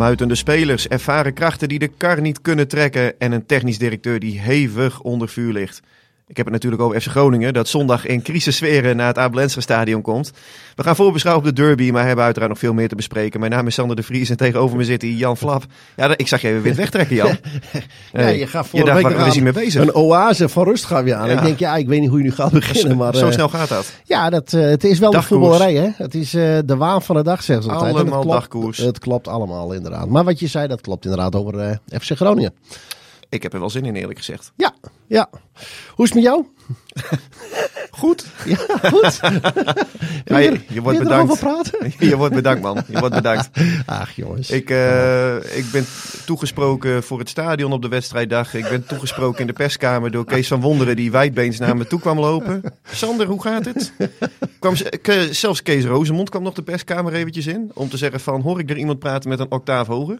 Opmuitende spelers, ervaren krachten die de kar niet kunnen trekken en een technisch directeur die hevig onder vuur ligt. Ik heb het natuurlijk over FC Groningen, dat zondag in crisissferen naar het Abelensra stadion komt. We gaan voorbeschouwen op de derby, maar hebben uiteraard nog veel meer te bespreken. Mijn naam is Sander de Vries en tegenover me zit hier Jan Flap. Ja, ik zag je even wit wegtrekken, Jan. ja, je gaat voor je dacht, waar week is hij mee bezig? Een oase van rust gaan we aan. Ja. Ik denk, ja, ik weet niet hoe je nu gaat beginnen, maar... Zo eh, snel gaat dat. Ja, dat, eh, het is wel Dagkoers. de voetballerij, hè. Het is eh, de waan van de dag, zeggen ze altijd. En het Allemaal klopt, dagkoers. Het klopt allemaal, inderdaad. Maar wat je zei, dat klopt inderdaad over eh, FC Groningen. Ik heb er wel zin in, eerlijk gezegd. Ja, ja. Hoe is het met jou? Goed. Ja, goed. Ja, je, je wordt Wil bedankt. praten? Je wordt bedankt, man. Je wordt bedankt. Ach, jongens. Ik, eh, ik ben toegesproken voor het stadion op de wedstrijddag. Ik ben toegesproken in de perskamer door Kees van Wonderen, die wijdbeens naar me toe kwam lopen. Sander, hoe gaat het? Kwam, zelfs Kees Rozemond kwam nog de perskamer eventjes in. Om te zeggen van, hoor ik er iemand praten met een octaaf hoger?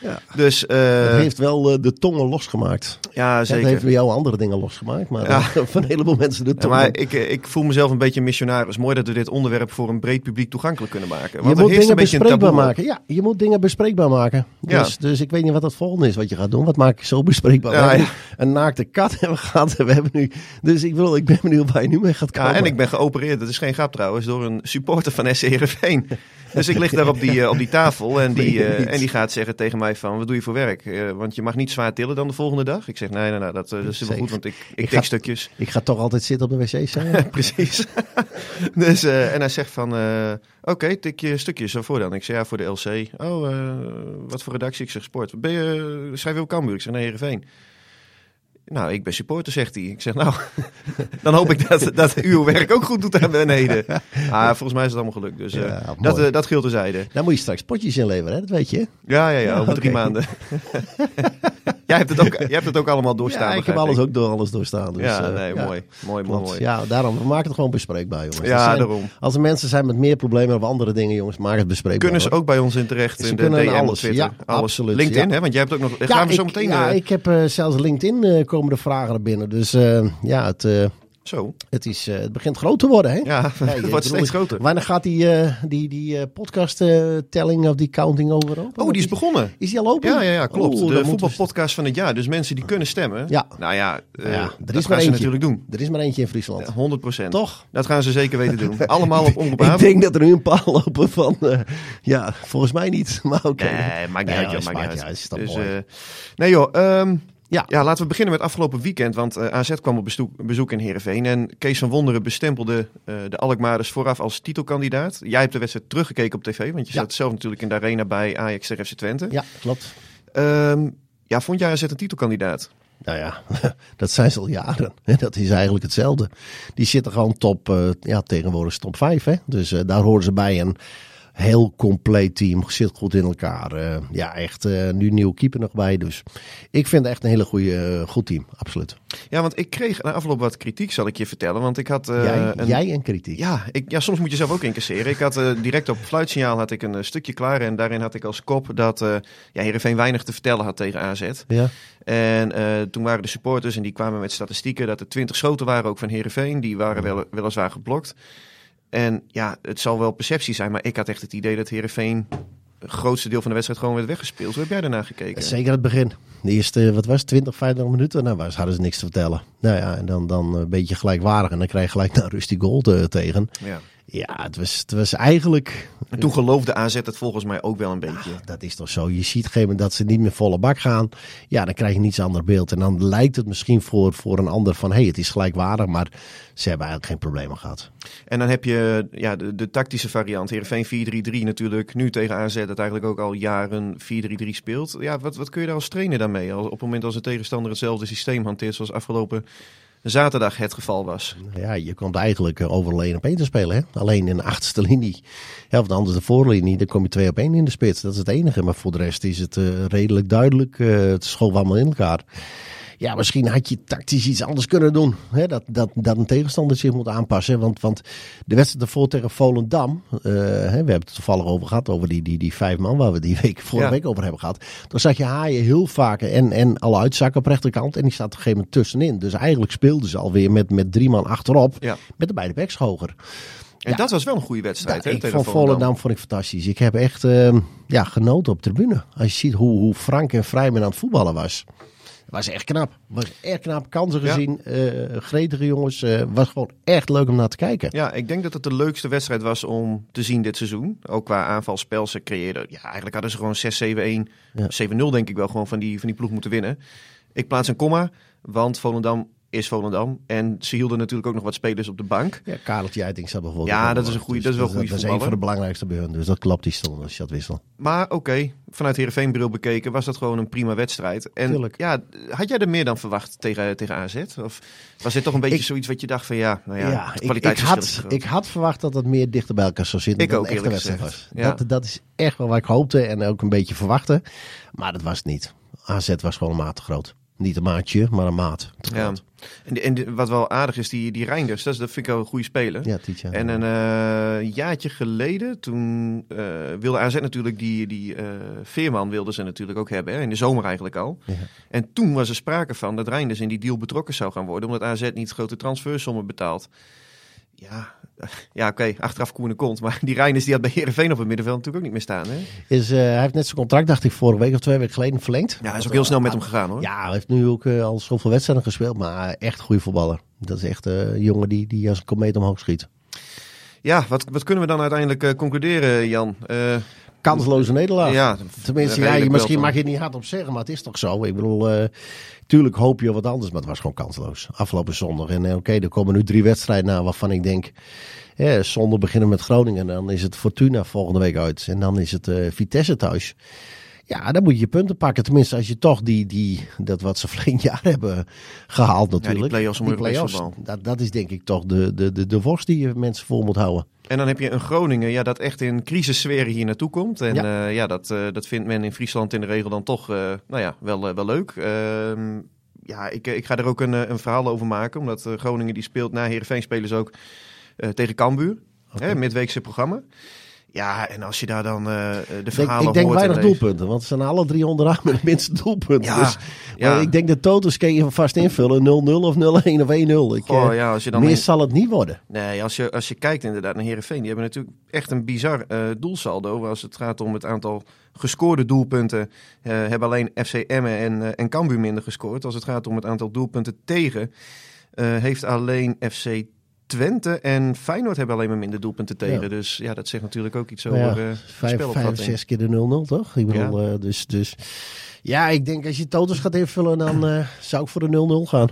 Ja. Dus, eh, Dat heeft wel eh, de tongen losgemaakt. ja, Dat heeft zeker. bij jou andere dingen losgemaakt, maar Ja. eh, van een heleboel mensen de Ja, tongen. maar ik, ik voel mezelf een beetje missionaris. Mooi dat we dit onderwerp voor een breed publiek toegankelijk kunnen maken. je Want er moet dingen een bespreekbaar maken. Ja, je moet dingen bespreekbaar maken. Ja. Dus, dus ik weet niet wat het volgende is wat je gaat doen. Wat maak je zo bespreekbaar? Een naakte kat hebben we gehad. We hebben nu, dus ik, wil, ik ben benieuwd waar je nu mee gaat komen. Ja, en ik ben geopereerd, dat is geen grap trouwens, door een supporter van SC Heerenveen. Dus ik lig daar op die, eh, op die tafel en die, eh, en die gaat zeggen tegen mij van, wat doe je voor werk? Eh, want je mag niet zwaar tillen dan de volgende dag. Ik zeg, nee, nee, nee dat, dat is wel goed, want ik, ik, Ik ga- stukjes. Ik ga toch altijd zitten op de wc zijn. Precies. dus, en hij zegt van, oké, tik je stukjes, waarvoor dan? Ik zeg, ja, voor de LC. Oh, wat voor redactie? Ik zeg, sport. Ben je, schrijf je ook Cambuur? Ik zeg, nee, Heerenveen. Nou, ik ben supporter, zegt hij. Ik zeg, nou, dan hoop ik dat, dat uw werk ook goed doet daar beneden. Ah, volgens mij is het allemaal gelukt. Dus eh, Ja, dat, eh, dat geldt terzijde. Dan moet je straks potjes inleveren, hè? dat weet je. Ja, ja, ja, over drie maanden. jij, hebt het ook, jij hebt het ook allemaal doorstaan. Ja, ik heb alles ook door alles doorstaan. Dus, ja, eh, nee, mooi. Mooi, mooi, mooi. Ja, daarom, we maken het gewoon bespreekbaar, jongens. Ja, zijn- daarom. Als er mensen zijn met meer problemen of andere dingen, jongens, maak het bespreekbaar. Kunnen ze hoor. ook bij ons in terecht Ze in de kunnen DM alles, Twitter? ja, alles. absoluut, LinkedIn, ja. hè? Want jij hebt ook nog... gaan we ik, zo meteen... ja, eh, ik heb eh, zelfs LinkedIn komen de vragen er binnen. Dus ja, het, Zo. het, is, eh, het begint groot te worden, hè? Ja, het wordt steeds groter. Wanneer gaat die, eh, die, die eh, podcast-telling of die counting over? Oh, die is begonnen. Is die al open? Ja, ja, ja, klopt. De we- voetbalpodcast van het jaar. Dus mensen die kunnen stemmen. Ja. Nou ja, Ja, er dat is gaan maar ze natuurlijk doen. Er is maar eentje in Friesland. Ja, 100 procent. Toch? Dat gaan ze zeker weten doen. Allemaal op Omroep Ik denk dat er nu een paar lopen van, ja, volgens mij niet. Maar oké. Nee, maakt niet Nee, uit, joh, maakt niet uit. toch Dus, mooi. nee joh, ehm, Ja. ja, laten we beginnen met afgelopen weekend. Want eh, AZ kwam op bezoek, bezoek in Heerenveen. En Kees van Wonderen bestempelde eh, de Alkmaarders vooraf als titelkandidaat. Jij hebt de wedstrijd teruggekeken op tv. Want je Ja. zat zelf natuurlijk in de arena bij Ajax tegen FC Twente. Ja, klopt. Ehm, ja, vond jij AZ een titelkandidaat? Nou ja, dat zijn ze al jaren. Dat is eigenlijk hetzelfde. Die zitten gewoon top, eh, ja, tegenwoordig top 5. Hè? Dus daar horen ze bij. Een heel compleet team, zit goed in elkaar. Eh, ja, echt eh, nu nieuwe keeper nog bij. Dus ik vind het echt een hele goede, eh, goed team, absoluut. Ja, want ik kreeg na afloop wat kritiek, zal ik je vertellen. Want ik had... jij, een... jij en kritiek. Ja, ik, ja, soms moet je zelf ook incasseren. Ik had direct op fluitsignaal had ik een stukje klaar. En daarin had ik als kop dat eh ja, Heerenveen weinig te vertellen had tegen AZ. Ja. En toen waren de supporters en die kwamen met statistieken dat er 20 schoten waren ook van Heerenveen. Die waren wel, weliswaar geblokt. En ja, het zal wel perceptie zijn, maar ik had echt het idee dat Heerenveen het grootste deel van de wedstrijd gewoon werd weggespeeld. Hoe heb jij daarna gekeken? Zeker het begin. De eerste, wat was het, 20, 25 minuten? Nou, was, hadden ze niks te vertellen. Nou ja, en dan, dan een beetje gelijkwaardig. En dan krijg je gelijk naar Rusty Gold eh, tegen. Ja. Ja, het was, het was eigenlijk En toen geloofde AZ het volgens mij ook wel een beetje. Dat is toch zo. Je ziet op een gegeven moment dat ze niet meer volle bak gaan. Ja, dan krijg je een iets ander beeld. En dan lijkt het misschien voor, voor een ander van... hé, hey, het is gelijkwaardig, maar ze hebben eigenlijk geen problemen gehad. En dan heb je ja, de, de tactische variant. Heerenveen 4-3-3 natuurlijk. Nu tegen AZ dat eigenlijk ook al jaren 4-3-3 speelt. Ja, wat, wat kun je daar als trainer dan mee? Als, op het moment als een tegenstander hetzelfde systeem hanteert zoals afgelopen zaterdag het geval was. Nou Ja, je komt eigenlijk eh, over alleen op één te spelen. Hè? Alleen in de achterste linie. Ja, of anders de voorlinie. Dan kom je twee op één in de spits. Dat is het enige. Maar voor de rest is het eh, redelijk duidelijk. eh, het schoof allemaal in elkaar. Ja, misschien had je tactisch iets anders kunnen doen. Hè? Dat, dat, dat een tegenstander zich moet aanpassen. Want, want de wedstrijd ervoor tegen Volendam. eh, hè, we hebben het toevallig over gehad. Over die, die, die vijf man waar we die week, vorige Ja. week over hebben gehad. Dan zag je haaien heel vaak en, en alle uitzakken op de rechterkant. En die staat op een gegeven moment tussenin. Dus eigenlijk speelden ze alweer met, met drie man achterop. Ja. Met de beide backs hoger. En dat was wel een goede wedstrijd. Ja, hè, ik tegen vond Volendam vond ik fantastisch. Ik heb echt ehm, ja, genoten op de tribune. Als je ziet hoe, hoe Frank en Vrijman aan het voetballen was. Was echt knap. Was echt knap. Kansen Ja. gezien. eh gretige jongens. eh, was gewoon echt leuk om naar te kijken. Ja, ik denk dat het de leukste wedstrijd was om te zien dit seizoen. Ook qua aanvalspel. Ze creëerden, ja, eigenlijk hadden ze gewoon 6-7-1, Ja. 7-0 denk ik wel gewoon van die, van die ploeg moeten winnen. Ik plaats een komma, want Volendam is Volendam. En ze hielden natuurlijk ook nog wat spelers op de bank. Ja, Kareltje Uiting zat bijvoorbeeld. Ja, dat is een goeie- Dus dat is wel een goeie Dat is een van de belangrijkste bij hun. Dus dat klopt die stond als je dat wissel. Maar oké, vanuit Heerenveen-bril bekeken was dat gewoon een prima wedstrijd. En Tuurlijk. ja, had jij er meer dan verwacht tegen, tegen AZ? Of was dit toch een beetje Ik- zoiets wat je dacht van ja, nou ja, Ja, ik, ik, had, ik had verwacht dat het meer dichter bij elkaar zou zitten. Ik dan ook, een echte eerlijk wedstrijd was. Ja. Dat, dat is echt wel wat ik hoopte en ook een beetje verwachtte. Maar dat was het niet. AZ was gewoon te groot. Niet een maatje, maar een maat Ja. En, die- en die- wat wel aardig is, die, die Reinders, dat, is, dat vind ik wel een goede speler. Ja, Tietja. En een eh, jaartje geleden, toen eh, wilde AZ natuurlijk die, die eh, Veerman wilden ze natuurlijk ook hebben. Hè, in de zomer eigenlijk al. Ja. En toen was er sprake van dat Reinders in die deal betrokken zou gaan worden. Omdat AZ niet grote transfersommen betaalt. Ja, ja oké, achteraf koen kont. Maar die Reinders die had bij Heerenveen op het middenveld natuurlijk ook niet meer staan. Hè? Is, eh, hij heeft net zijn contract, dacht ik, vorige week of twee weken geleden verlengd. Ja, hij is ook heel snel met hem gegaan hoor. Ja, hij heeft nu ook eh, al zoveel wedstrijden gespeeld, maar echt goede voetballer. Dat is echt eh, een jongen die, die als een komeet omhoog schiet. Ja, wat, wat kunnen we dan uiteindelijk concluderen, Jan? Kansloze nederlaag. ja, Tenminste, ja, je, misschien mag je het niet hardop zeggen, maar het is toch zo. Ik bedoel, eh, tuurlijk hoop je op wat anders, maar het was gewoon kansloos. Afgelopen zondag. En eh, oké, er komen nu drie wedstrijden na waarvan ik denk... Eh, zondag beginnen met Groningen, dan is het Fortuna volgende week uit. En dan is het Vitesse thuis. Ja, dan moet je je punten pakken. Tenminste, als je toch die, die, dat wat ze verleden jaar hebben gehaald natuurlijk. play-offs om Die play-offs, dat, dat is denk ik toch de, de, de, de worst die je mensen voor moet houden. En dan heb je een Groningen ja, dat echt in crisissfeer hier naartoe komt. En Ja. ja, ja dat, eh, dat vindt men in Friesland in de regel dan toch eh, nou ja, wel, eh, wel leuk. Ehm, ja, ik, ik ga er ook een, eh, een verhaal over maken. Omdat eh, Groningen die speelt na Heerenveen spelen ze ook eh, tegen Cambuur. Hè, midweekse programma. Ja, en als je daar dan eh, de Ik denk, verhalen ik denk weinig doelpunten, want ze zijn alle drie onderaan met de minste doelpunten. Ja, dus, ja. maar ik denk de totals kun je vast invullen. 0-0 of 0-1 of 1-0. Ik, Goh, eh, ja, als je dan meer zal het niet worden. Nee, als je, als je kijkt inderdaad naar Heerenveen, die hebben natuurlijk echt een bizar eh, doelsaldo. Als het gaat om het aantal gescoorde doelpunten, hebben alleen FC Emmen en, en Cambuur minder gescoord. Als het gaat om het aantal doelpunten tegen, heeft alleen FC Twente en Feyenoord hebben alleen maar minder doelpunten tegen. Ja. Dus ja, dat zegt natuurlijk ook iets Maar over ja, eh vijf, vijf, spelopvatting. zes keer de 0-0, toch? Ik bedoel, eh, dus, dus ja, ik denk als je totals gaat invullen, dan eh, zou ik voor de 0-0 gaan.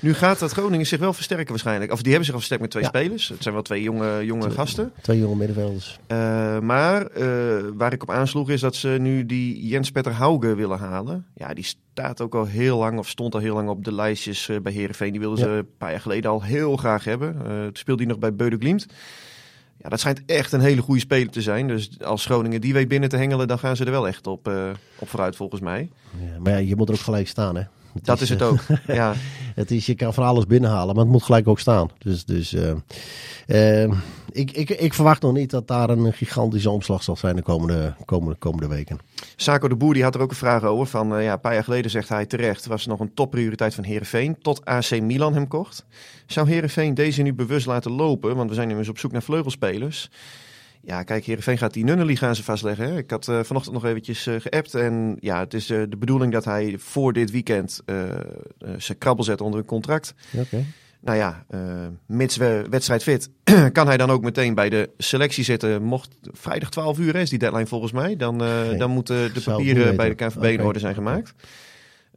Nu gaat dat Groningen zich wel versterken waarschijnlijk. Of die hebben zich al versterkt met twee Ja. spelers. Het zijn wel twee jonge, jonge gasten. Twee jonge middenvelders. Eh, maar eh, waar ik op aansloeg is dat ze nu die Jens Petter Hauge willen halen. Ja, die staat ook al heel lang, of stond al heel lang op de lijstjes bij Herenveen. Die wilden ze een paar jaar geleden al heel graag hebben. Toen speelde hij nog bij Beude Glimt. Ja, dat schijnt echt een hele goede speler te zijn. Dus als Groningen die weet binnen te hengelen, dan gaan ze er wel echt op, eh, op vooruit volgens mij. Ja, maar ja, je moet er ook gelijk staan, hè? Het Dat is het eh, ook. ja. Het is, je kan van alles binnenhalen, maar het moet gelijk ook staan. Dus, dus eh, eh, ik, ik, ik verwacht nog niet dat daar een gigantische omslag zal zijn de komende, komende, komende weken. Saco de Boer die had er ook een vraag over. Van, eh, ja, een paar jaar geleden zegt hij terecht, was nog een topprioriteit van Herenveen tot AC Milan hem kocht. Zou Herenveen deze nu bewust laten lopen? Want we zijn immers op zoek naar vleugelspelers. Ja, kijk, Herenveen gaat die Nunnely gaan ze vastleggen. Hè? Ik had eh, vanochtend nog eventjes eh, geappt. En ja, het is eh, de bedoeling dat hij voor dit weekend zijn krabbel zet onder een contract. Oké. Nou ja, mits we wedstrijd fit, kan hij dan ook meteen bij de selectie zitten. Mocht vrijdag 12 uur hè, is die deadline volgens mij. Dan, dan moeten de papieren bij de weten. KNVB in orde zijn gemaakt.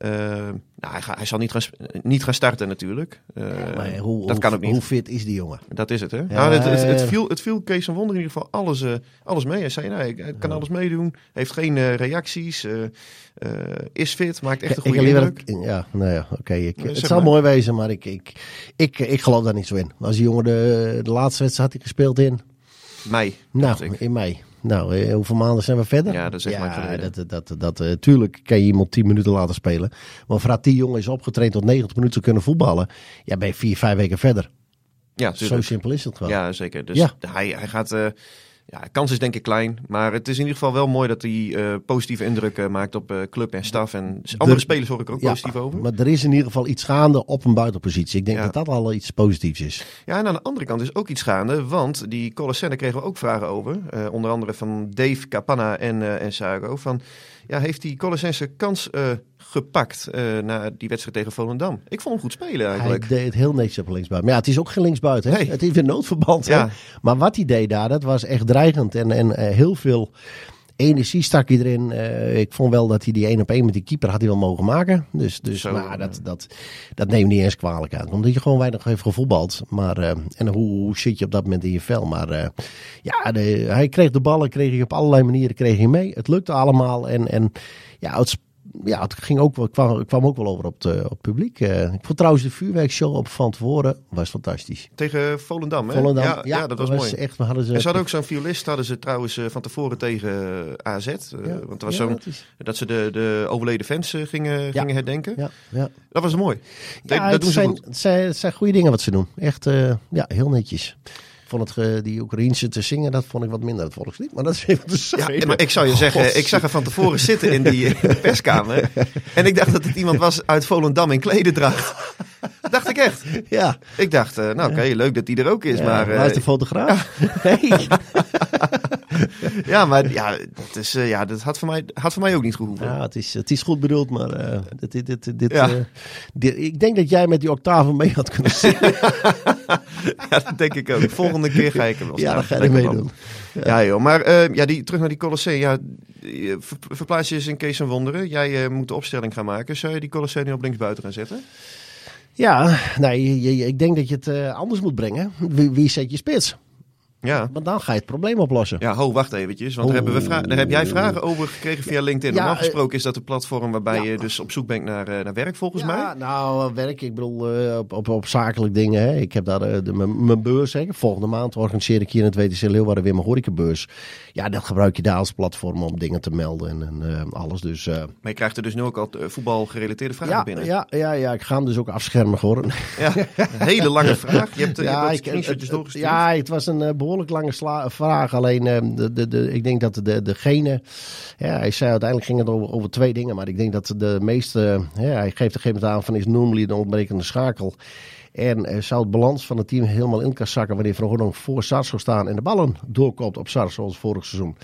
Eh, nou, hij, ga- hij zal niet gaan, niet gaan starten natuurlijk. Eh, Maar hoe, dat kan ook niet. Hoe fit is die jongen? Dat is het, hè? nou, het, het, viel, het viel Kees van Wonder in ieder geval alles, eh, alles mee. Hij zei, nou, ik- hij kan alles meedoen. Heeft geen reacties. is fit. Maakt echt een Ik- ik goede indruk. liever- Ja, nou ja, oké. ik- het maar. mooi wezen, maar ik, ik, ik, ik geloof daar niet zo in. Als die jongen de, de laatste wedstrijd had hij gespeeld in, Mei, nou, ik. in mei. Nou, eh, hoeveel maanden zijn we verder? Ja, dat is echt lang geleden. Dat, dat, dat, dat, eh, tuurlijk kan je iemand 10 minuten laten spelen. Maar voordat die jongen is opgetraind tot 90 minuten te kunnen voetballen, ja, ben je vier, vijf weken verder. Ja, Zo tuurlijk. simpel is het gewoon. Ja, zeker. Dus Ja. hij, hij gaat. eh, Ja, de kans is denk ik klein. Maar het is in ieder geval wel mooi dat hij eh, positieve indruk eh, maakt op eh, club en staf. En andere spelers hoor ik er ook Ja, positief over. Maar er is in ieder geval iets gaande op een buitenpositie. Ik denk Ja. dat dat al iets positiefs is. Ja, en aan de andere kant is ook iets gaande. Want die Colassenne kregen we ook vragen over. Onder andere van Dave Capanna en, en Sago. Van, ja, heeft die Colossense kans gepakt na die wedstrijd tegen Volendam? Ik vond hem goed spelen eigenlijk. Hij deed het heel netjes op linksbuiten. Maar ja, het is ook geen linksbuiten. Hè? Nee. Het is weer noodverband. hè? Ja. Maar wat hij deed daar, dat was echt dreigend. En, en eh, heel veel energie stak hij erin. Eh, ik vond wel dat hij die één op één met die keeper had hij wel mogen maken. Dus, dus Zo, ja. dat, dat, dat neemt niet eens kwalijk uit. Omdat je gewoon weinig heeft gevoetbald. Maar, en hoe, hoe zit je op dat moment in je vel? Maar ja, de, hij kreeg de ballen, kreeg hij op allerlei manieren kreeg hij mee. Het lukte allemaal. En, en ja, het, ja, het ging ook, wel- kwam, kwam ook wel over op, de, op het publiek. Eh, ik vond trouwens de vuurwerkshow op van tevoren was fantastisch. Tegen Volendam, hè? Volendam, ja, ja, dat was, mooi. echt. Hadden ze, En ze hadden ook zo'n violist, hadden ze trouwens eh, van tevoren tegen eh, AZ. want er was zo'n, dat is- dat ze de, de overleden fans gingen, gingen herdenken. Ja, ja. Dat was mooi. Ja dat het, doen ze zijn, goed. het, zijn, het zijn goede dingen wat ze doen. Echt, ja, heel netjes. Vond het, eh, die Oekraïense te zingen, dat vond ik wat minder het volkslied. Maar dat is even te Ja, maar ik zou je zeggen, ik zag er van tevoren zitten in die eh, perskamer. En ik dacht dat het iemand was uit Volendam in klededracht. Dacht ik echt. Ja, Ik dacht, eh, nou oké, leuk dat die er ook is. ja, maar, waar eh, is de fotograaf? Nee. ja, maar ja, het is, eh, ja, dat had voor, mij, had voor mij ook niet gehoeven. Ja, het is, het is goed bedoeld, maar eh, dit, dit, dit, dit, Ja. eh, dit- ik denk dat jij met die octaven mee had kunnen zingen. Ja, dat denk ik ook. Volgende keer ga ik er wel ja, dan ga je meedoen. plan. Ja joh, maar eh, ja, die, terug naar die Colosseum. Ja, ver- verplaats je eens in Kees van Wonderen. Jij eh, moet de opstelling gaan maken. Zou je die Colosseum nu op linksbuiten gaan zetten? Ja, nee, je- je- ik denk dat je het eh, anders moet brengen. Wie, wie zet je spits? Ja. Want dan ga je het probleem oplossen. Ja, ho, wacht eventjes. Want daar, hebben we daar heb jij vragen over gekregen via LinkedIn. Ja, Normaal eh, gesproken is dat een platform waarbij ja. je dus op zoek bent naar, eh, naar werk, volgens ja, mij. nou, werk. Ik bedoel, eh, op, op, op zakelijk dingen. Hè. Ik heb daar eh, de, mijn beurs. Hè. Volgende maand organiseer ik hier in het WTC Leeuwarden weer mijn horecabeurs. Ja, dat gebruik je daar als platform om dingen te melden en, en eh, alles. Dus eh, Maar je krijgt er dus nu ook al eh, voetbalgerelateerde vragen ja, binnen. ja, ja, ja, ik ga hem dus ook afschermen hoor. Ja, een hele lange vraag. Je hebt, eh, je hebt ik- het- doorgestuurd. Ja, het was een eh, behoorlijk lange sla- vraag. Alleen, eh, de, de, de, ik denk dat de, degene... Ja, hij zei uiteindelijk ging het over, twee dingen. Maar ik denk dat de meeste... Ja, hij geeft een gegeven aan van is normally de ontbrekende schakel. En eh, zou het balans van het team helemaal in kan zakken... wanneer Van Hooydonk voor Sars zou staan... en de ballen doorkoopt op Sars zoals vorig seizoen.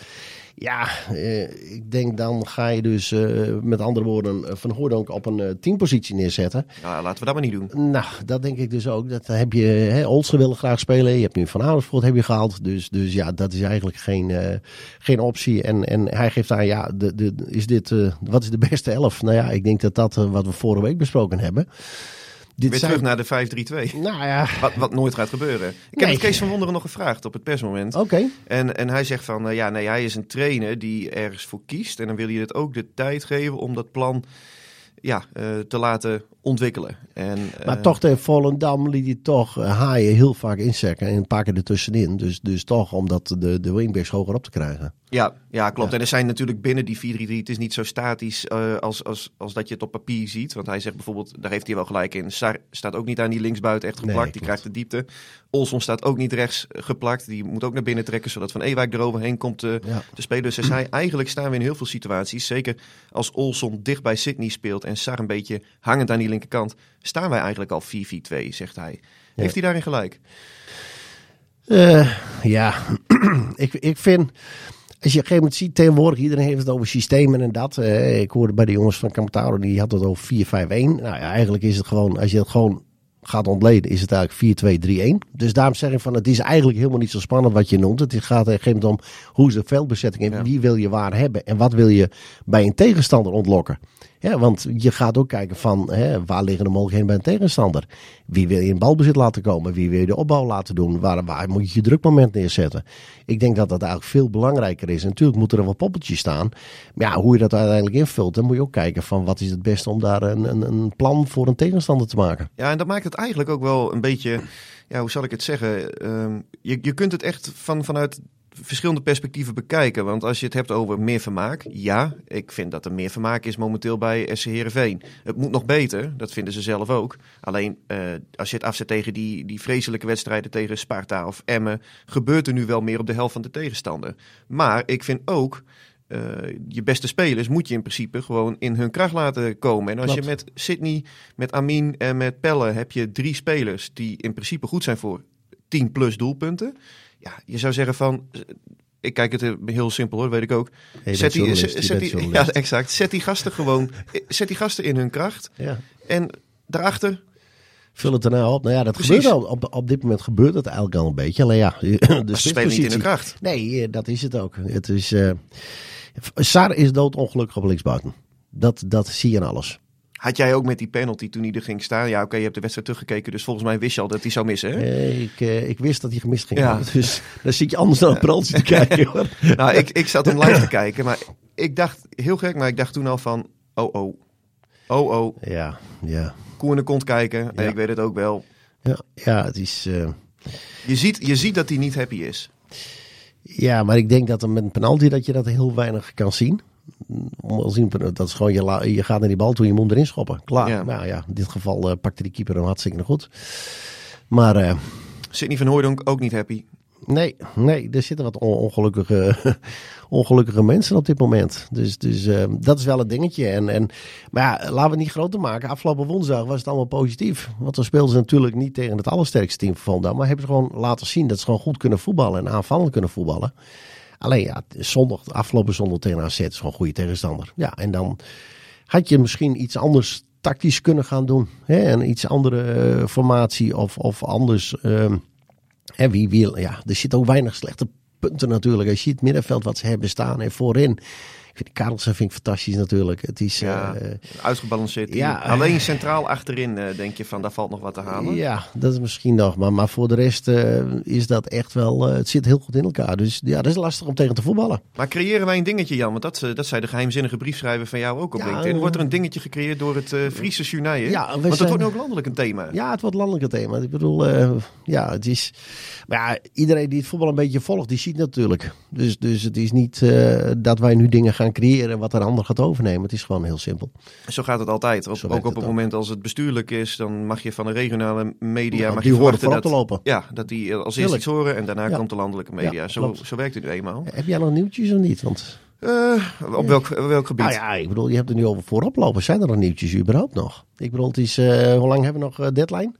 Ja, eh, ik denk dan ga je dus eh, met andere woorden eh, Van Hooydonk op een eh, teampositie neerzetten. Nou, laten we dat maar niet doen. Nou, dat denk ik dus ook. Dat heb je, hè, Olsen willen graag spelen. Je hebt nu Van Amersfoort heb je gehaald. Dus, dus ja, dat is eigenlijk geen, geen optie. En, en hij geeft aan, ja, de, de, is dit, wat is de beste elf? Nou ja, ik denk dat dat wat we vorige week besproken hebben. Dit Weer zijn- terug naar de 5-3-2. Nou ja, Wat, wat nooit gaat gebeuren. Ik heb Nee. het Kees van Wonderen nog gevraagd op het persmoment. oké. En, en hij zegt van, eh, ja, nee, hij is een trainer die ergens voor kiest. En dan wil je het ook de tijd geven om dat plan ja, eh, te laten ontwikkelen. En, Maar eh, toch tegen Volendam liet hij toch eh, haaien heel vaak inzekken en een paar keer ertussenin. Dus, dus toch om dat de, de wingbacks hoger op te krijgen. Ja, ja klopt. Ja. En er zijn natuurlijk binnen die 4-3-3, het is niet zo statisch als, als, als dat je het op papier ziet. Want hij zegt bijvoorbeeld, daar heeft hij wel gelijk in, Sar staat ook niet aan die linksbuiten echt Nee, geplakt. die krijgt de diepte. Olson staat ook niet rechts geplakt. Die moet ook naar binnen trekken, zodat Van Ewijk eroverheen komt eh, Ja. te spelen. Dus hij zei, eigenlijk staan we in heel veel situaties, zeker als Olson dicht bij Sydney speelt en Sar een beetje hangend aan die linkerkant, staan wij eigenlijk al 4-4-2, zegt hij. Heeft hij daarin gelijk? Eh, ja, ik, ik vind. Als je op een gegeven moment ziet, tegenwoordig iedereen heeft het over systemen en dat. Eh, ik hoorde bij de jongens van Kamtaro, die had het over 4-5-1. Nou ja, eigenlijk is het gewoon, als je het gewoon gaat ontleden, is het eigenlijk 4-2-3-1. Dus daarom zeg ik van, het is eigenlijk helemaal niet zo spannend wat je noemt. Het gaat op een gegeven moment om, hoe is de veldbezetting en Ja. wie wil je waar hebben. En wat wil je bij een tegenstander ontlokken. Ja, want je gaat ook kijken van hè, waar liggen de mogelijkheden bij een tegenstander. Wie wil je in balbezit laten komen? Wie wil je de opbouw laten doen? Waar, moet je je drukmoment neerzetten? Ik denk dat dat eigenlijk veel belangrijker is. En natuurlijk moeten er wel poppetjes staan. Maar ja, hoe je dat uiteindelijk invult, dan moet je ook kijken van wat is het beste om daar een, een, een plan voor een tegenstander te maken. Ja, en dat maakt het eigenlijk ook wel een beetje, ja, hoe zal ik het zeggen? Ehm, je, je kunt het echt van, vanuit verschillende perspectieven bekijken. Want als je het hebt over meer vermaak, ja, ik vind dat er meer vermaak is momenteel bij SC Heerenveen. Het moet nog beter, dat vinden ze zelf ook. Alleen eh, als je het afzet tegen die, die vreselijke wedstrijden tegen Sparta of Emmen, gebeurt er nu wel meer op de helft van de tegenstander. Maar ik vind ook. eh, je beste spelers moet je in principe gewoon in hun kracht laten komen. En als Klopt. je met Sydney, met Amin en met Pelle heb je drie spelers die in principe goed zijn voor 10 plus doelpunten. Ja, je zou zeggen van. eh, Ik kijk het heel simpel hoor, weet ik ook. Zet die, zet, die, ja, exact. Zet die gasten gewoon. eh, Zet die gasten in hun kracht. Ja. En daarachter. Vul het nou op. Nou ja, dat Precies. gebeurt al. Op, op dit moment gebeurt het eigenlijk al een beetje. Alleen ja, de Ze spelen niet in hun kracht. Nee, eh, dat is het ook. Het is, eh Sar is doodongelukkig op linksbuiten. Dat, dat zie je aan alles. Had jij ook met die penalty toen hij er ging staan? Ja, oké, je hebt de wedstrijd teruggekeken. Dus volgens mij wist je al dat hij zou missen. Hè? Eh, ik, eh, ik wist dat hij gemist ging Ja. worden. Dus dan zit je anders naar een te kijken. Hoor. Nou, ik, ik zat hem live te kijken. Maar ik dacht, heel gek, maar ik dacht toen al van. Oh, oh. Oh, oh. Ja, ja. Koe in de kont kijken. En Ja. ik weet het ook wel. Ja, ja het is... eh, Je ziet, je ziet dat hij niet happy is. Ja, maar ik denk dat met een penalty dat je dat heel weinig kan zien. Om wel zien, dat is gewoon, je, la- je gaat naar die bal toe, je moet hem erin schoppen. Klaar. Ja. Nou ja, in dit geval eh, pakte die keeper hem hartstikke goed. Maar eh, Sidney van Hooydonk ook niet happy. nee, nee, er zitten wat on- ongelukkige, ongelukkige mensen op dit moment. Dus, dus eh, dat is wel het dingetje. En, en, maar ja, laten we het niet groter maken. Afgelopen woensdag was het allemaal positief. Want dan speelden ze natuurlijk niet tegen het allersterkste team van Volendam. Maar hebben ze gewoon laten zien dat ze gewoon goed kunnen voetballen en aanvallend kunnen voetballen. Alleen ja, zondag, afgelopen zondag tegen AZ is gewoon een goede tegenstander. Ja, en dan had je misschien iets anders tactisch kunnen gaan doen. Hè? Een iets andere eh, formatie of, of anders. ehm, hè, wie, wie, ja, er zitten ook weinig slechte punten natuurlijk. Als je het middenveld wat ze hebben staan en voorin. Ik vind Karelsen vind ik fantastisch natuurlijk. Het is, Ja, eh, uitgebalanceerd. ja, Alleen centraal achterin eh, denk je van, daar valt nog wat te halen. Ja, dat is misschien nog. Maar, maar voor de rest eh, is dat echt wel. eh, het zit heel goed in elkaar. Dus ja, dat is lastig om tegen te voetballen. Maar creëren wij een dingetje, Jan? Want dat, eh, dat zei de geheimzinnige briefschrijver van jou ook op Ja, LinkedIn. eh, Wordt er een dingetje gecreëerd door het eh Friese Journaal? Ja, Want dat zijn- wordt nu ook landelijk een thema. Ja, het wordt landelijk thema. Ik bedoel, eh, ja, het is. Maar ja, iedereen die het voetbal een beetje volgt, die ziet natuurlijk. Dus, dus het is niet eh, dat wij nu dingen gaan creëren wat een ander gaat overnemen. Het is gewoon heel simpel. Zo gaat het altijd. Op- ook op het moment als het bestuurlijk is, dan mag je van de regionale media Ja, mag die je horen voorop te lopen. Ja, dat die als eerste Tuurlijk. iets horen en daarna Ja. komt de landelijke media. Zo, zo werkt het nu eenmaal. Heb jij nog nieuwtjes of niet? Want Eh, op welk, welk gebied? nou ja, ik bedoel, je hebt er nu over voorop lopen. Zijn er nog nieuwtjes überhaupt nog? Ik bedoel, het is, eh, hoe lang hebben we nog eh, deadline?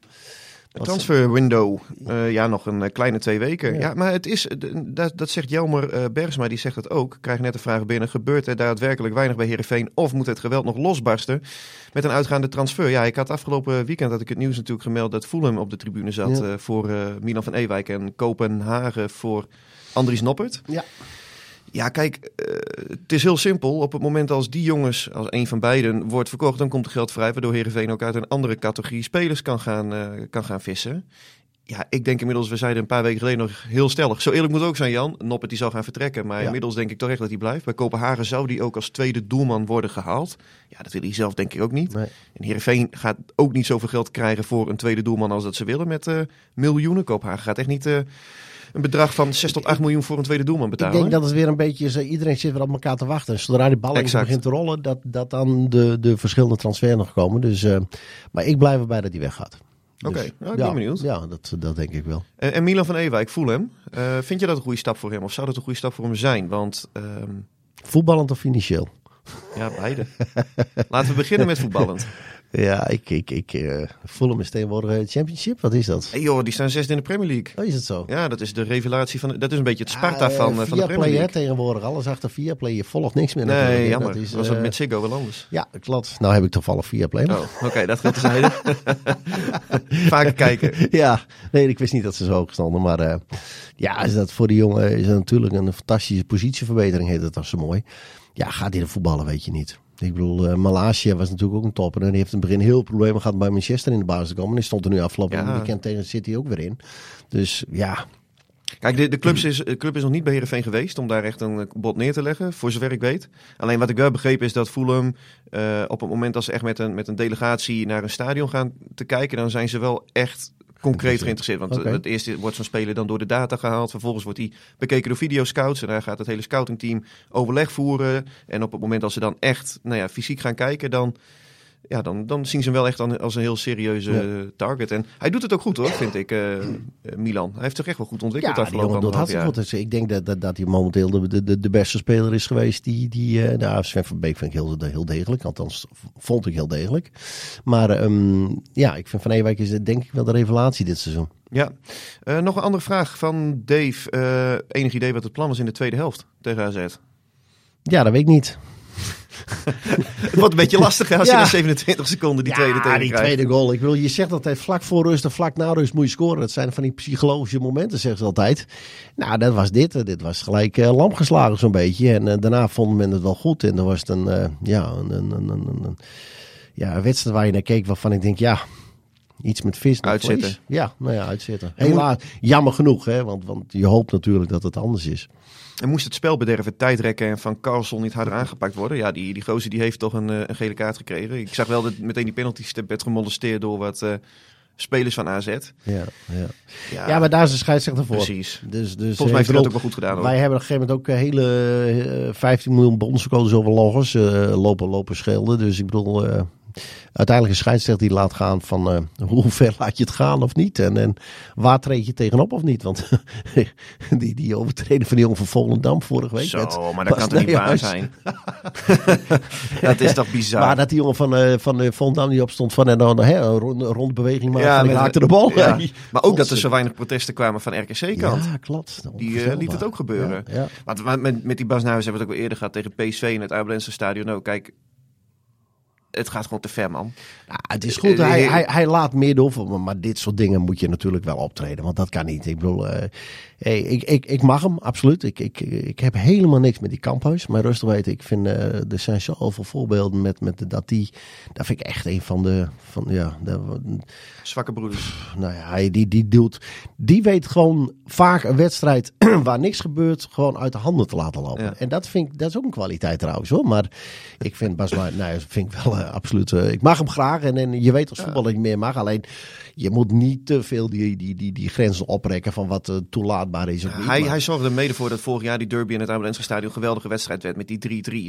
Een Transfer window, eh, ja, nog een eh, kleine twee weken. Ja, Ja. maar het is, dat, dat zegt Jelmer eh, Bergsma, die zegt het ook. Ik krijg net de vraag binnen, gebeurt er daadwerkelijk weinig bij Heerenveen of moet het geweld nog losbarsten met een uitgaande transfer? Ja, ik had afgelopen weekend, had ik het nieuws natuurlijk gemeld, dat Fulham op de tribune zat Ja. voor eh, Milan van Ewijk en Kopenhagen voor Andries Noppert. Ja. Ja, kijk, eh, het is heel simpel. Op het moment als die jongens, als een van beiden, wordt verkocht, dan komt er geld vrij, waardoor Heerenveen ook uit een andere categorie spelers kan gaan, eh, kan gaan vissen. Ja, ik denk inmiddels, we zeiden een paar weken geleden nog heel stellig. Zo eerlijk moet het ook zijn, Jan. Noppert die zou gaan vertrekken, maar Ja. inmiddels denk ik toch echt dat hij blijft. Bij Kopenhagen zou die ook als tweede doelman worden gehaald. Ja, dat wil hij zelf denk ik ook niet. Nee. En Heerenveen gaat ook niet zoveel geld krijgen voor een tweede doelman als dat ze willen met eh, miljoenen. Kopenhagen gaat echt niet een bedrag van 6 tot 8 miljoen voor een tweede doelman Ik betalen. denk dat het weer een beetje is, eh, iedereen zit weer op elkaar te wachten. En Zodra die bal begint te rollen, dat, dat dan de, de verschillende transfers nog komen. Dus, eh, maar ik blijf erbij dat hij weggaat. Dus, Oké, nou, ik ben ja, benieuwd. Ja, dat, dat denk ik wel. En, en Milan van Ewijk, voel hem. Eh, vind je dat een goede stap voor hem? Of zou dat een goede stap voor hem zijn? Want ehm, Voetballend of financieel? ja, beide. Laten we beginnen met voetballend. Ja, ik, ik, ik voel hem is tegenwoordig eh, championship. Wat is dat? Hey joh, die staan zesde in de Premier League. Oh, is het zo? Ja, dat is de revelatie van. de- dat is een beetje het Sparta Ja, eh, van, eh, van de via Premier play, hè, League. tegenwoordig. Alles achter via play. Je volgt niks meer. Nee, jammer. Dat is, was het eh, met Ziggo wel anders? Ja, klopt. Nou heb ik toevallig via play. maar- Oh, oké, dat gaat tezijde. Vaker kijken. Ja, nee, ik wist niet dat ze zo hoog stonden. Maar ja, is dat voor die jongen is dat natuurlijk een fantastische positieverbetering. Heet het als zo mooi. Ja, gaat hij de voetballen, weet je niet. Ik bedoel, Malasia was natuurlijk ook een topper. En die heeft in het begin heel problemen gehad bij Manchester in de basis te komen. En die stond er nu afgelopen Ja. weekend tegen City ook weer in. Dus ja, Kijk, de, de, clubs is, de club is nog niet bij Heerenveen geweest om daar echt een eh, bod neer te leggen, voor zover ik weet. Alleen wat ik wel begrepen is dat Fulham eh, op het moment dat ze echt met een, met een delegatie naar een stadion gaan te kijken, dan zijn ze wel echt concreet geïnteresseerd. Want Oké. het eerste wordt zo'n speler dan door de data gehaald. Vervolgens wordt hij bekeken door videoscouts. En daar gaat het hele scoutingteam overleg voeren. En op het moment dat ze dan echt nou ja, fysiek gaan kijken, dan, ja, dan, dan zien ze hem wel echt als een heel serieuze Ja. target. En hij doet het ook goed hoor, vind ik, eh, eh, Milan. Hij heeft zich echt wel goed ontwikkeld Ja, afgelopen hartstikke jaar. goed. Dus ik denk dat, dat, dat hij momenteel de, de- de, beste speler is geweest. Die, die, eh, nou, Sven van Beek vind ik heel, heel degelijk. Althans, vond ik heel degelijk. Maar ehm, ja, ik vind Van Ewijk is denk ik wel de revelatie dit seizoen. Ja. Nog een andere vraag van Dave. Enig idee wat het plan was in de tweede helft tegen AZ? Ja, dat weet ik niet. Het wordt een beetje lastig hè, als Ja. je na 27 seconden die tweede tegen die krijgt. tweede goal. Ik wil, je zegt altijd vlak voor rust en vlak na rust moet je scoren. Dat zijn van die psychologische momenten, zeggen ze altijd. Nou, dat was dit. Eh, Dit was gelijk eh, lamp geslagen zo'n beetje. En eh, daarna vond men het wel goed. En dan was het een, eh, ja, een, een, een, een, ja, wedstrijd waar je naar keek waarvan ik denk, ja... Iets met vis. Uitzitten. vlees. Ja, nou ja, uitzitten. Helaas, jammer genoeg, hè, want, want je hoopt natuurlijk dat het anders is. En moest het spelbederven tijdrekken en van Carlson niet harder aangepakt worden? Ja, die, die gozer die heeft toch een, eh, een gele kaart gekregen. Ik zag wel dat meteen die penalty werd gemolesteerd door wat eh, spelers van AZ. Ja, ja. Ja, ja, maar daar is de scheidsrechter voor. precies. Dus, dus, Volgens mij eh, heeft dat ook wel goed gedaan. Hoor. Wij hebben op een gegeven moment ook een hele eh, 15 miljoen bondscodes over loggers eh, lopen, lopen schelden. Dus ik bedoel, eh, uiteindelijk een scheidsrechter die laat gaan van eh, hoe ver laat je het gaan of niet. En, en waar treed je tegenop of niet. Want die, die overtreding van die jongen van Volendam vorige week. Zo, maar dat kan toch niet waar zijn? dat is toch bizar? Maar dat die jongen van, eh van eh, Volendam die opstond van en dan hè, een rond, rondbeweging maar Ja, met- raakte de bal. Ja. Maar ook dat er zo weinig protesten kwamen van RKC-kant. Ja, klopt. Die liet het ook gebeuren. Ja, ja. Want maar met, met die Bas hebben we het ook al eerder gehad tegen PSV in het Abelense stadion ook. Kijk, het gaat gewoon te ver, man. Nou, het is goed, Eh, hij, eh, hij, hij laat meer door, maar, maar dit soort dingen moet je natuurlijk wel optreden. Want dat kan niet. Ik bedoel, eh, hey, ik, ik, ik mag hem, absoluut. Ik, ik, ik heb helemaal niks met die kamphuis. Maar rustig weten, ik vind, eh, er zijn zoveel voorbeelden met, met dat die, dat vind ik echt een van de, van, ja, de, Zwakke broeders. nou ja, hij- die, die doet, die weet gewoon vaak een wedstrijd waar niks gebeurt, gewoon uit de handen te laten lopen. Ja. En dat vind ik, dat is ook een kwaliteit trouwens hoor. Maar ik vind Bas, maar, nou, vind ik wel eh, absoluut. eh, ik mag hem graag en, en je weet als voetballer dat je meer mag. Alleen je moet niet te veel die, die, die, die grenzen oprekken van wat eh, toelaatbaar is. Of niet. Hij, Maar- hij zorgde er mede voor dat vorig jaar die derby in het Abelense stadion een geweldige wedstrijd werd met die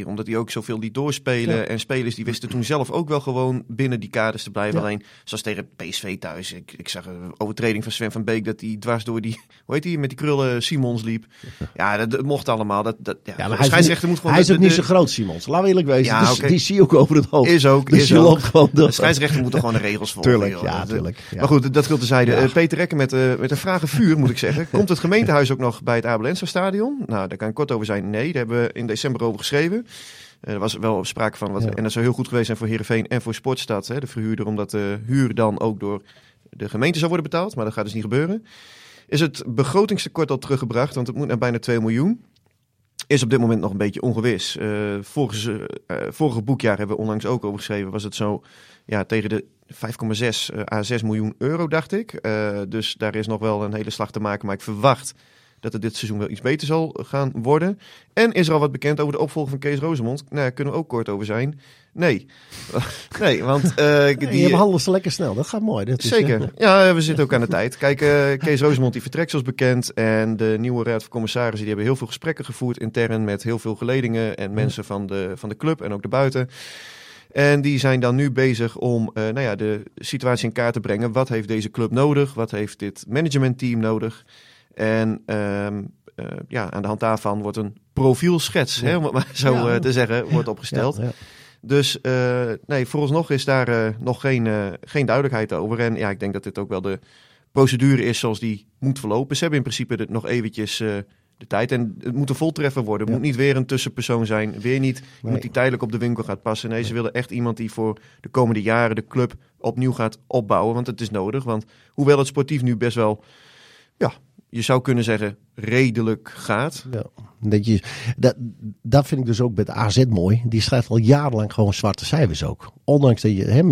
3-3. Omdat hij ook zoveel liet doorspelen. Ja. En spelers die wisten toen zelf ook wel gewoon binnen die kaders te blijven. Ja. Alleen, zoals tegen PSV thuis. Ik, ik zag een overtreding van Sven van Beek dat hij dwars door die, hoe heet die, met die krullen Simons liep. Ja, dat, dat mocht allemaal. Dat, dat, ja, ja, maar hij is, niet, moet gewoon... hij is de- ook niet zo groot, Simons. Laten we eerlijk wezen. Ja, Dus. Die zie je ook over het hoofd. Is ook, Dus is je ook. loopt gewoon door. De scheidsrechter moet er gewoon de regels volgen. Tuurlijk, joh. ja, tuurlijk. Maar goed, dat geldt tezijde. Ja. Eh, Peter Rekken met, eh, met een vragen vuur, moet ik zeggen. Komt het gemeentehuis ook nog bij het Abelense stadion? Nou, daar kan ik kort over zijn. Nee, daar hebben we in december over geschreven. Eh, er was wel sprake van, wat, Ja. en dat zou heel goed geweest zijn voor Heerenveen en voor Sportstad, hè, de verhuurder, omdat de huur dan ook door de gemeente zou worden betaald. Maar dat gaat dus niet gebeuren. Is het begrotingstekort al teruggebracht, want het moet naar bijna 2 miljoen. Is op dit moment nog een beetje ongewis. Eh vorige, eh, vorige boekjaar hebben we onlangs ook over geschreven. Was het zo ja, tegen de 5,6 eh, à 6 miljoen euro, dacht ik. Eh, dus daar is nog wel een hele slag te maken. Maar ik verwacht dat het dit seizoen wel iets beter zal gaan worden. En is er al wat bekend over de opvolger van Kees Rozemond? Nou, daar kunnen we ook kort over zijn. Nee. nee, want eh, die... je behandelt ze lekker snel. Dat gaat mooi. Dat is, Zeker. eh, Ja, we zitten ook aan de tijd. Kijk, Kees Rosemond die vertrekt zoals bekend. En de nieuwe raad van commissarissen die hebben heel veel gesprekken gevoerd intern met heel veel geledingen en mensen van de, van de club en ook daarbuiten. En die zijn dan nu bezig om eh, nou ja, de situatie in kaart te brengen. Wat heeft deze club nodig? Wat heeft dit managementteam nodig? En ehm, eh, ja, aan de hand daarvan wordt een profielschets, hè, om het maar zo Ja. eh, te zeggen, wordt opgesteld. ja. Dus nee, vooralsnog is daar nog geen, geen duidelijkheid over. En ja, ik denk dat dit ook wel de procedure is zoals die moet verlopen. Ze hebben in principe dit nog eventjes de tijd. En het moet een voltreffer worden. Het Ja. moet niet weer een tussenpersoon zijn. Weer niet Nee. iemand die tijdelijk op de winkel gaat passen. Nee, ze willen echt iemand die voor de komende jaren de club opnieuw gaat opbouwen. Want het is nodig. Want hoewel het sportief nu best wel, ja, je zou kunnen zeggen, redelijk gaat. Ja, dat, je, dat, dat vind ik dus ook met AZ mooi. Die schrijft al jarenlang gewoon zwarte cijfers ook. Ondanks dat je,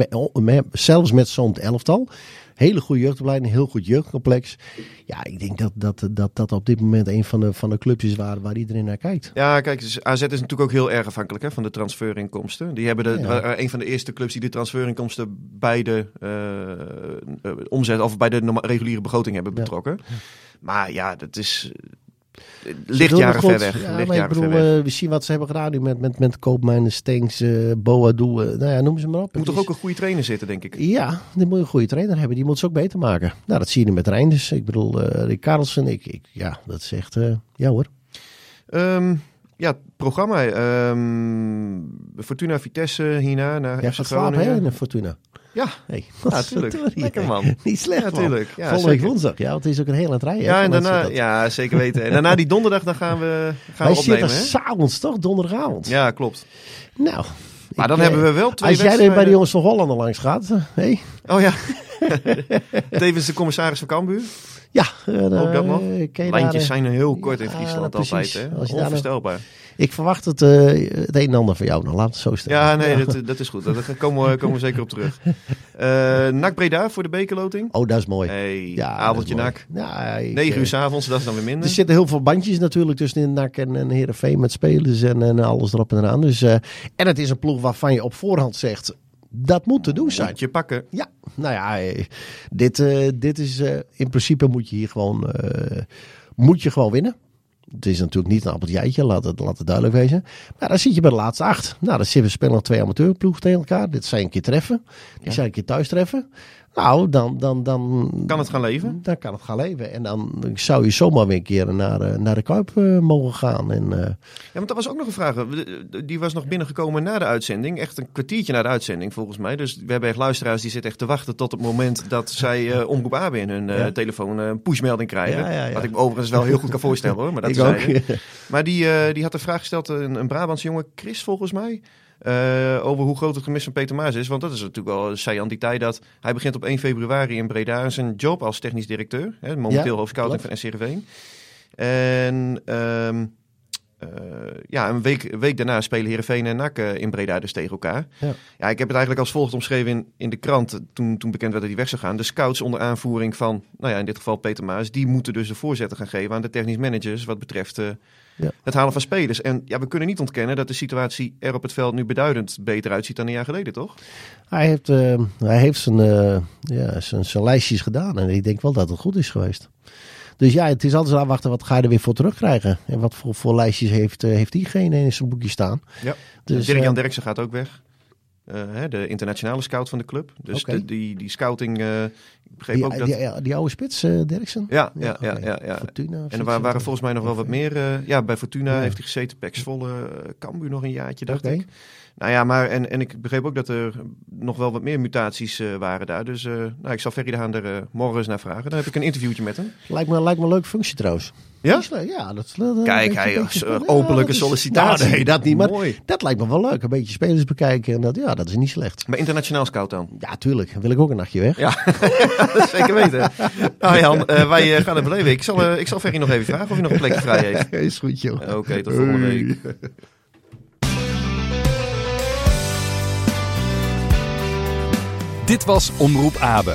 met- zelfs met zo'n elftal, Hele goede jeugdopleiding, heel goed jeugdcomplex. Ja, ik denk dat dat, dat, dat op dit moment een van de, van de clubs is waar, waar iedereen naar kijkt. Ja, kijk, dus AZ is natuurlijk ook heel erg afhankelijk hè, van de transferinkomsten. Die hebben de, Ja. waren een van de eerste clubs die de transferinkomsten bij de eh, eh, omzet of bij de reguliere begroting hebben Ja. betrokken. Maar ja, dat is eh, lichtjaren ver het weg. Ja, maar ik lichtjaren bedoel, ver weg. we zien wat ze hebben gedaan nu met, met, met Koopmijnen, Stenks, eh Boadu. eh, nou ja, noem ze maar op. Er moet toch is- ook een goede trainer zitten, denk ik. Ja, die moet je een goede trainer hebben. Die moet ze ook beter maken. Nou, dat zie je nu met Reinders. Ik bedoel, eh Rick Karlsen. Ik, ik, ja, dat is echt... eh, ja hoor. Ehm, ja, het programma. ehm, Fortuna Vitesse hierna naar FC gaat slapen, hè, in Fortuna. Ja, Hey, ja, natuurlijk. Lekker man. Niet slecht, Ja, man. tuurlijk. Ja, Volgende week woensdag. Ja, want het is ook een hele trein. Ja, en daarna, ja, zeker weten. En daarna die donderdag, dan gaan we, gaan Wij we zitten opnemen. S'avonds toch? Donderdagavond. Ja, klopt. Nou. Maar dan eh, hebben we wel twee Als jij er bij de jongens van Holland langs gaat. eh, hey? Oh ja. Tevens de commissaris van Cambuur. Ja. eh, Ook dat nog. eh, Lijntjes daar, eh, zijn heel kort in Friesland altijd. Hè? Als je daar- Onvoorstelbaar. Ik verwacht het, het een en ander van jou. Nou, laat het zo stellen. Ja, nee, dat, dat is goed. Daar komen we, komen we zeker op terug. NAC Breda voor de bekerloting. Oh, dat is mooi. Hey, Ja, avondje. Ja, ik, 9 eh, uur s'avonds, dat is dan weer Er minder. zitten heel veel bandjes natuurlijk tussen in NAC en, en Heerenveen met spelers en, en alles erop en eraan. Dus, en het is een ploeg waarvan je op voorhand zegt, dat moet te doen zijn. Moet je pakken. Ja, nou ja, eh, dit, eh, dit is eh, in principe moet je hier gewoon, moet je gewoon winnen. Het is natuurlijk niet een appeltje, laat het, laat het duidelijk wezen. Maar dan zit je bij de laatste acht. Nou, dan zitten we spelen nog twee amateurploegen tegen elkaar. Dit zijn een keer treffen. Die Ja. zijn een keer thuis treffen. Nou, dan, dan, dan, Kan het gaan leven? dan kan het gaan leven. En dan zou je zomaar weer een keer naar, eh, naar de Kuip eh, mogen gaan. En, eh, Ja, want dat was ook nog een vraag. Die was nog binnengekomen na de uitzending. Echt een kwartiertje na de uitzending, volgens mij. Dus we hebben echt luisteraars die zitten echt te wachten tot het moment dat zij eh Omroep AB in hun Ja. telefoon een pushmelding krijgen. Ja, ja, ja. Wat ik me overigens wel heel goed kan voorstellen hoor. Maar dat terzijde. Maar die, die had de vraag gesteld, een, een Brabantse jongen, Chris volgens mij. Eh, over hoe groot het gemis van Peter Maas is. Want dat is natuurlijk wel die tijd dat hij begint op 1 februari in Breda zijn job als technisch directeur. Hè, momenteel Ja, hoofdscouting van SCRV. En ehm, eh, ja, een week, een week daarna spelen Heerenveen en NAC eh, in Breda dus tegen elkaar. Ja. Ja, ik heb het eigenlijk als volgt omschreven in, in de krant toen, toen bekend werd dat hij weg zou gaan. De scouts onder aanvoering van, nou ja, in dit geval Peter Maas, die moeten dus de voorzetten gaan geven aan de technisch managers wat betreft Ja. het halen van spelers. En ja, we kunnen niet ontkennen dat de situatie er op het veld nu beduidend beter uitziet dan een jaar geleden, toch? Hij heeft, eh, hij heeft zijn, eh, ja, zijn, zijn lijstjes gedaan. En ik denk wel dat het goed is geweest. Dus ja, het is altijd afwachten wat ga je er weer voor terugkrijgen. En wat voor, voor lijstjes heeft, eh, heeft diegene in zijn boekje staan. Ja. Dus, Dirk-Jan eh, Derksen gaat ook weg. Eh, de internationale scout van de club. Dus de- die, die scouting, eh, ik begreep die, ook dat... die, die oude spits, eh Derksen? ja, ja, ja, ja, ja. Fortuna. En er waren, waren volgens mij nog wel wat meer. ja, bij Fortuna Ja. heeft hij gezeten. Pex Volle, Cambuur nog een jaartje, dacht ik. Nou ja, maar en, en ik begreep ook dat er nog wel wat meer mutaties waren daar. Dus nou, ik zal Ferry de Haan er morgen eens naar vragen. Dan heb ik een interviewtje met hem. Lijkt me, lijkt me een leuke functie trouwens. Ja? Ja, dat is dat, een Kijk, hij ja, openlijke sollicitatie. Nou, nee, dat niet. Maar Mooi. dat lijkt me wel leuk. Een beetje spelers bekijken. En dat, ja, dat is niet slecht. Bij internationaal scout dan. Ja, tuurlijk. Dan wil ik ook een nachtje weg. Ja, dat zeker weten. Nou Jan, eh, wij eh, gaan het beleven. Ik zal, eh, ik zal Ferry nog even vragen of hij nog een plekje vrij heeft. is goed, joh. Oké, tot volgende week. Dit was Omroep Abe,